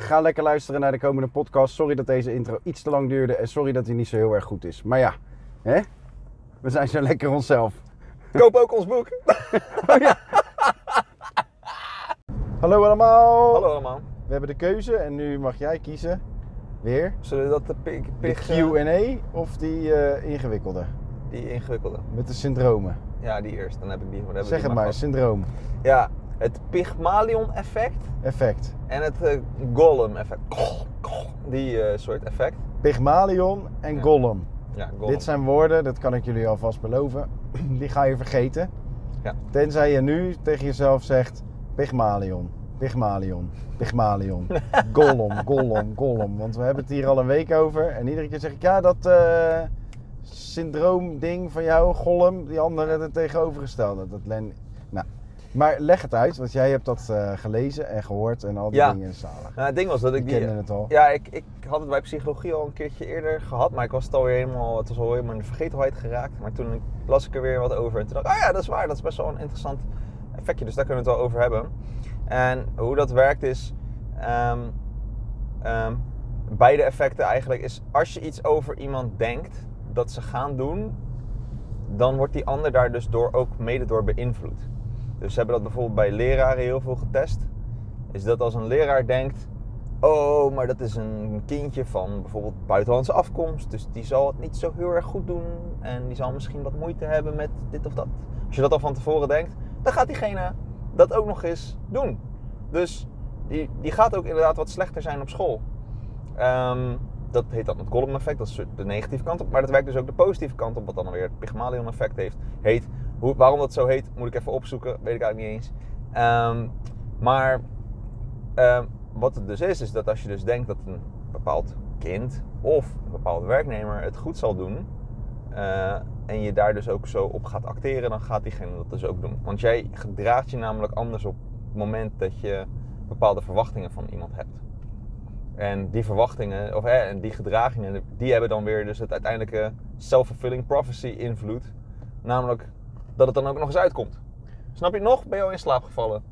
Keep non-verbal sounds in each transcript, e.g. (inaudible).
Ga lekker luisteren naar de komende podcast. Sorry dat deze intro iets te lang duurde. En sorry dat hij niet zo heel erg goed is. Maar ja, hè? we zijn zo lekker onszelf. Koop ook ons boek. (laughs) Hallo allemaal. Hallo allemaal. We hebben de keuze en nu mag jij kiezen. Weer. Zullen we dat de pig, De pig Q&A of die eh, ingewikkelde? die ingewikkelde? Met de syndromen. Ja, die eerst. Dan heb ik die. dan heb ik Zeg die het maar, vast. syndroom. Ja, Pygmalion effect Effect. en het eh, Gollum effect. Die eh, soort effect. Pygmalion en Ja. Gollum. Ja, Gollum. Dit zijn woorden, dat kan ik jullie alvast beloven. (clears throat) Die ga je vergeten. Ja. Tenzij je nu tegen jezelf zegt Pygmalion, Pygmalion, Pygmalion. (laughs) Gollum, Gollum, Gollum. Want we hebben het hier al een week over. En iedere keer zeg ik, ja, dat eh syndroom-ding van jou, Gollum, die andere het tegenovergestelde. Dat Len... Nou, maar leg het uit, want jij hebt dat eh, gelezen en gehoord en al die Ja. dingen zalig. Nou, het ding was dat ik die... kende het al. Ja, ik, ik had het bij psychologie al een keertje eerder gehad, maar ik was het alweer helemaal, het was al helemaal in de vergetelheid geraakt. Maar toen las ik er weer wat over en toen dacht ik, oh ja, dat is waar, dat is best wel een interessant effectje, dus daar kunnen we het wel over hebben. En hoe dat werkt is, ehm, ehm, beide effecten eigenlijk is, als je iets over iemand denkt dat ze gaan doen, dan wordt die ander daar dus door ook mede door beïnvloed. Dus ze hebben dat bijvoorbeeld bij leraren heel veel getest. Is dat als een leraar denkt, oh, maar dat is een kindje van bijvoorbeeld buitenlandse afkomst, dus die zal het niet zo heel erg goed doen en die zal misschien wat moeite hebben met dit of dat. Als je dat al van tevoren denkt, dan gaat diegene dat ook nog eens doen. Dus die, die gaat ook inderdaad wat slechter zijn op school. Ehm, dat heet dan het Gollum effect, dat is de negatieve kant op. Maar dat werkt dus ook de positieve kant op, wat dan weer het Pygmalion effect heeft. Heet. Hoe, waarom dat zo heet, moet ik even opzoeken, weet ik eigenlijk niet eens. Ehm, maar ehm, wat het dus is, is dat als je dus denkt dat een bepaald kind of een bepaalde werknemer het goed zal doen, eh, en je daar dus ook zo op gaat acteren, dan gaat diegene dat dus ook doen. Want jij gedraagt je namelijk anders op het moment dat je bepaalde verwachtingen van iemand hebt. En die verwachtingen, of eh, en die gedragingen, die hebben dan weer dus het uiteindelijke self-fulfilling prophecy invloed. Namelijk dat het dan ook nog eens uitkomt. Snap je nog? Ben je al in slaap gevallen?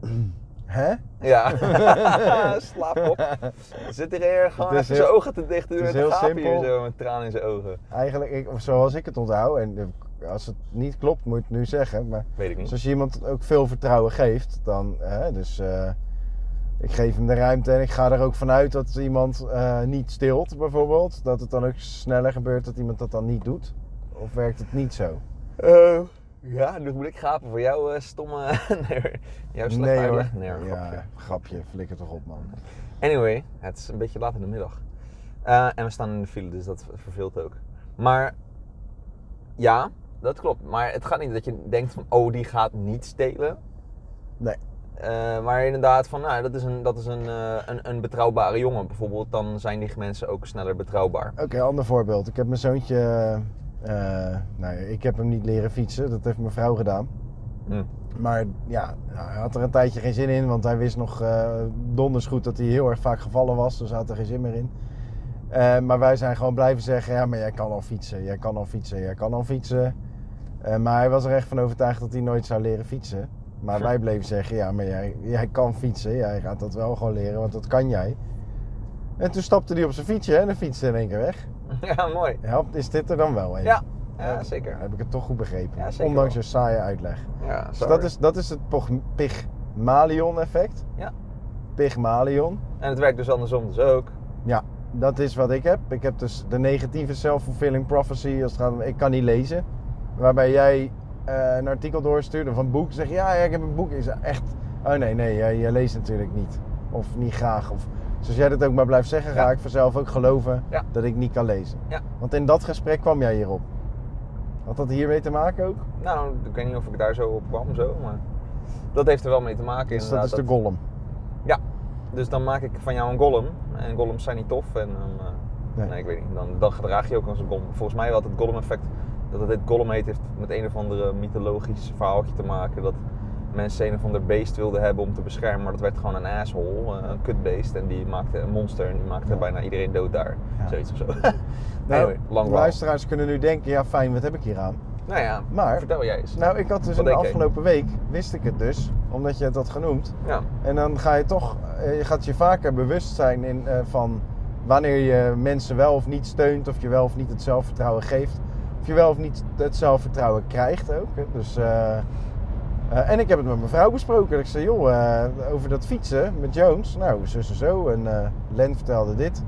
(clears throat) Hè? Ja, (laughs) slaapkop. Zit er hier gewoon even zijn heel- ogen te het met is een heel gaap hier simpel. zo, met tranen in zijn ogen. Eigenlijk, ik, zoals ik het onthoud, en als het niet klopt, moet het nu zeggen. Maar Weet ik niet. als je iemand ook veel vertrouwen geeft, dan, hè, dus eh, ik geef hem de ruimte en ik ga er ook vanuit dat iemand eh, niet stilt, bijvoorbeeld. Dat het dan ook sneller gebeurt dat iemand dat dan niet doet. Of werkt het niet zo? Eh, ja, nu moet ik gapen voor jouw eh, stomme... nee, jouw slechte nee hoor. uitleg. Nee hoor, ja, grapje. grapje. Flikker toch op, man. Anyway, het is een beetje laat in de middag. Eh, en we staan in de file, dus dat verveelt ook. Maar ja, dat klopt. Maar het gaat niet dat je denkt van, oh, die gaat niet stelen. Nee. Eh, maar inderdaad, van, nou, dat is, een, dat is een, een, een betrouwbare jongen bijvoorbeeld. Dan zijn die mensen ook sneller betrouwbaar. Oké, ander voorbeeld. Ik heb mijn zoontje, nou, ik heb hem niet leren fietsen. Dat heeft mijn vrouw gedaan. Hm. Maar ja, nou, hij had er een tijdje geen zin in, want hij wist nog eh, donders goed dat hij heel erg vaak gevallen was. Dus hij had er geen zin meer in. Eh, maar wij zijn gewoon blijven zeggen, ja, maar jij kan al fietsen, jij kan al fietsen, jij kan al fietsen. Eh, maar hij was er echt van overtuigd dat hij nooit zou leren fietsen. Maar wij bleven zeggen, ja, maar jij, jij kan fietsen, jij gaat dat wel gewoon leren, want dat kan jij. En toen stapte hij op zijn fietsje en dan fietste hij in één keer weg. (laughs) Ja, mooi. Helpt, is dit er dan wel een? Ja, ja zeker. Heb ik het toch goed begrepen? Ja, Ondanks je saaie uitleg. Ja, Dus dat is, dat is het Pygmalion effect. Ja. Pygmalion. En het werkt dus andersom dus ook. Ja, dat is wat ik heb. Ik heb dus de negatieve self-fulfilling prophecy als het gaat om ik kan niet lezen. Waarbij jij eh, een artikel doorstuurt of een boek. Zeg je, ja, ja, ik heb een boek. Is echt, oh nee, nee, jij leest natuurlijk niet. Of niet graag. Of, dus als jij dat ook maar blijft zeggen, ga ik vanzelf ook geloven dat ik niet kan lezen. Want in dat gesprek kwam jij hierop. Had dat hiermee te maken ook? Nou, ik weet niet of ik daar zo op kwam, zo, maar dat heeft er wel mee te maken. Dus dat is de Gollum. Ja, dus dan maak ik van jou een golem. En golems zijn niet tof en dan, eh, Nee. Nee, ik weet niet. Dan, dan gedraag je ook als een Gollum. Volgens mij had het Gollum-effect, dat het dit Gollum heet, heeft met een of andere mythologisch verhaaltje te maken. Dat mensen een of ander beest wilden hebben om te beschermen, maar dat werd gewoon een asshole, eh, een kutbeest. En die maakte een monster en die maakte Ja. bijna iedereen dood daar. Ja. Zoiets of zo. (laughs) Nou, (laughs) Anyway, luisteraars kunnen nu denken, ja fijn, wat heb ik hier aan? Nou ja, Maar- vertel jij eens. Nou, ik had dus Wat in de afgelopen week, wist ik het dus, omdat je het had genoemd. Ja, En dan ga je toch, eh, je gaat je vaker bewust zijn in, eh, van wanneer je mensen wel of niet steunt, of je wel of niet het zelfvertrouwen geeft, of je wel of niet het zelfvertrouwen krijgt ook. hè. Dus, eh, en ik heb het met mijn vrouw besproken. Ik zei, joh, eh, over dat fietsen met Jones, nou, zus en zo. En eh, Len vertelde dit.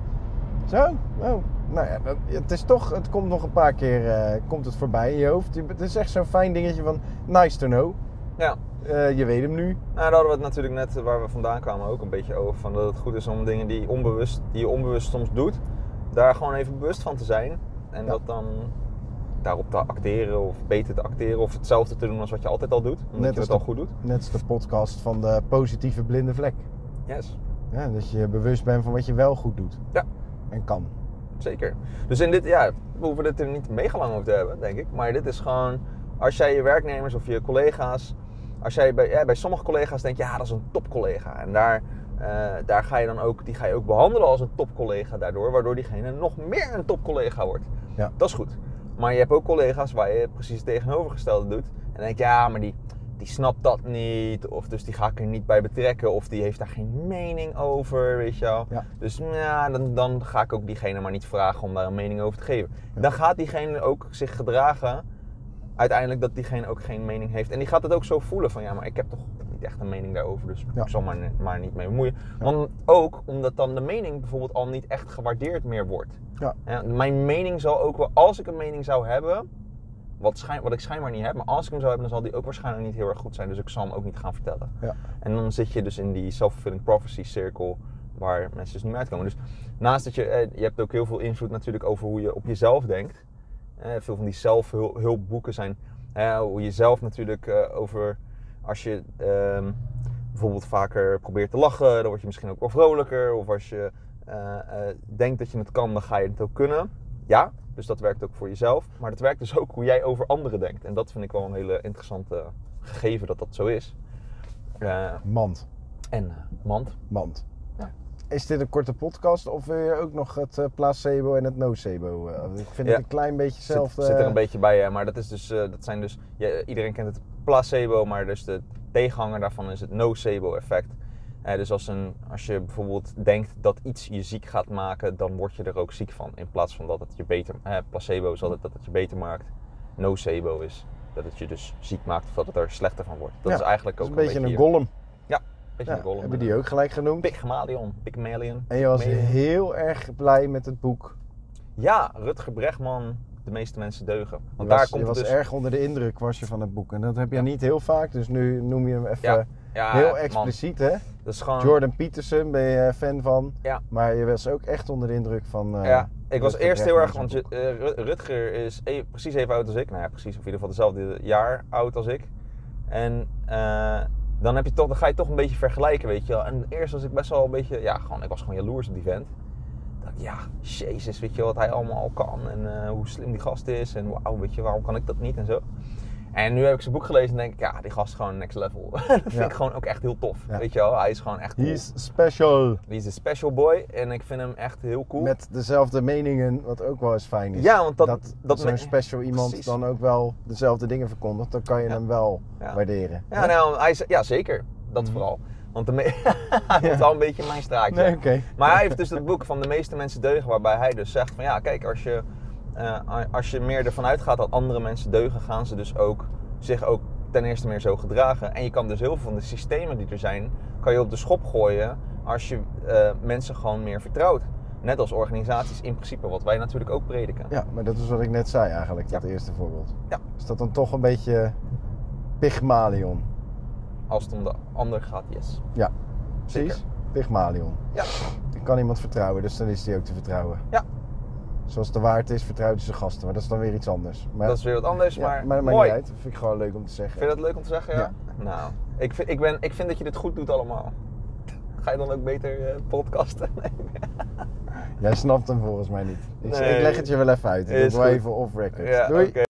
Zo, oh. Nou ja, dat- het is toch, het komt nog een paar keer, komt het voorbij in je hoofd. Het is echt zo'n fijn dingetje van, nice to know. ja. Je weet hem nu. Nou, daar hadden we het natuurlijk net, waar we vandaan kwamen, ook een beetje over. Van dat het goed is om dingen die, onbewust, die je onbewust soms doet, daar gewoon even bewust van te zijn. En Ja. dat dan daarop te acteren of beter te acteren of hetzelfde te doen als wat je altijd al doet. Omdat Net je als het al goed doet. Net als de podcast van de positieve blinde vlek. Yes, Ja, dat je bewust bent van wat je wel goed doet. Ja. En kan. zeker. Dus in dit, ja, we hoeven het er niet mega lang over te hebben, denk ik. Maar dit is gewoon, als jij je werknemers of je collega's, als jij bij, ja, bij sommige collega's denkt, ja, dat is een topcollega. En daar, eh, daar ga je dan ook, die ga je ook behandelen als een topcollega daardoor, waardoor diegene nog meer een topcollega wordt. Ja. Dat is goed. Maar je hebt ook collega's waar je precies het tegenovergestelde doet. En dan denk je, ja, maar die, die snapt dat niet. Of dus die ga ik er niet bij betrekken. Of die heeft daar geen mening over, weet je wel. Ja. Dus ja, dan, dan ga ik ook diegene maar niet vragen om daar een mening over te geven. Ja. Dan gaat diegene ook zich gedragen. Uiteindelijk dat diegene ook geen mening heeft. En die gaat het ook zo voelen van ja, maar ik heb toch echt een mening daarover. Dus Ja. ik zal maar, maar niet mee bemoeien. Ja. Want ook omdat dan de mening bijvoorbeeld al niet echt gewaardeerd meer wordt. Ja. Ja, mijn mening zal ook wel, als ik een mening zou hebben, wat, schijn, wat ik schijnbaar niet heb, maar als ik hem zou hebben, dan zal die ook waarschijnlijk niet heel erg goed zijn. Dus ik zal hem ook niet gaan vertellen. Ja. En dan zit je dus in die self-fulfilling prophecy cirkel waar mensen dus niet meer uitkomen. Dus naast dat je, eh, je hebt ook heel veel invloed natuurlijk over hoe je op jezelf denkt. Eh, veel van die zelfhulpboeken zijn hoe je zelf natuurlijk eh, over, als je ehm, bijvoorbeeld vaker probeert te lachen, dan word je misschien ook wel vrolijker. Of als je eh, eh, denkt dat je het kan, dan ga je het ook kunnen. Ja, dus dat werkt ook voor jezelf. Maar dat werkt dus ook hoe jij over anderen denkt. En dat vind ik wel een hele interessante gegeven dat dat zo is. Eh, Mand. en mand. Mand. Ja. Is dit een korte podcast of wil je ook nog het placebo en het nocebo? ik vind Ja. het een klein beetje Zit, hetzelfde. zit er een beetje bij, maar dat, is dus, dat zijn dus, ja, iedereen kent het placebo, maar dus de tegenhanger daarvan is het nocebo-effect. Eh, dus als, een, als je bijvoorbeeld denkt dat iets je ziek gaat maken, dan word je er ook ziek van. In plaats van dat het je beter, eh, placebo is altijd dat het je beter maakt. Nocebo is dat het je dus ziek maakt of dat het er slechter van wordt. Dat Ja, is eigenlijk ook is een beetje een golem. beetje Ja, een golem. hebben die ook gelijk genoemd. Pygmalion. Pygmalion. En je was heel erg blij met het boek. Ja, Rutger Bregman, De meeste mensen deugen. Je Want was, daar komt je het was dus... erg onder de indruk was je van het boek. En dat heb je niet heel vaak, dus nu noem je hem even Ja, ja, heel man, expliciet. Hè? dat is gewoon... Jordan Peterson ben je fan van. Ja. Maar je was ook echt onder de indruk van. eh, Ja, ik was Rutger eerst heel erg, want je, eh, Ru- Rutger is e- precies even oud als ik. Nou ja, precies, of in ieder geval dezelfde jaar oud als ik. En eh, dan, heb je toch, dan ga je toch een beetje vergelijken, weet je wel. En eerst was ik best wel een beetje, ja, gewoon, ik was gewoon jaloers op die vent. Ik ja, jezus, weet je wat hij allemaal al kan. En eh, hoe slim die gast is. En wauw, weet je, waarom kan ik dat niet en zo. En nu heb ik zijn boek gelezen en denk ik, ja, die gast is gewoon next level. (laughs) dat vind Ja. ik gewoon ook echt heel tof, Ja. weet je wel. Hij is gewoon echt cool. He is special. Is een special boy en ik vind hem echt heel cool. Met dezelfde meningen, wat ook wel eens fijn is. Ja, want dat- dat, dat zo'n special iemand Precies. dan ook wel dezelfde dingen verkondigt, dan kan je Ja. hem wel waarderen. Ja, nou, hij is, ja zeker. Dat Mhm. vooral. Want de (laughs) Ja. moet wel een beetje mijn straatje. Nee. Maar hij heeft dus het boek van de meeste mensen deugen, waarbij hij dus zegt van ja, kijk, als je, eh, als je meer ervan uitgaat dat andere mensen deugen, gaan ze dus ook zich ook ten eerste meer zo gedragen. En je kan dus heel veel van de systemen die er zijn, kan je op de schop gooien als je eh, mensen gewoon meer vertrouwt. Net als organisaties in principe, wat wij natuurlijk ook prediken. Ja, maar dat is wat ik net zei eigenlijk, dat Ja. eerste voorbeeld. Ja. Is dat dan toch een beetje Pygmalion? Als het om de ander gaat, yes. Ja, Zeker. precies. Pygmalion. Ja. Ik kan iemand vertrouwen, dus dan is die ook te vertrouwen. Ja. Zoals de waard is, vertrouwt hij zijn gasten. Maar dat is dan weer iets anders. Maar, Dat is weer wat anders, ja, maar, maar mooi. niet uit. Dat vind ik gewoon leuk om te zeggen. Vind je dat leuk om te zeggen? Ja. Nou, ik vind, ik, ben, ik vind dat je dit goed doet allemaal. Ga je dan ook beter eh, podcasten? (laughs) Jij snapt hem volgens mij niet. Ik, Nee. ik leg het je wel even uit. Ik doe even off record. Ja, Doei.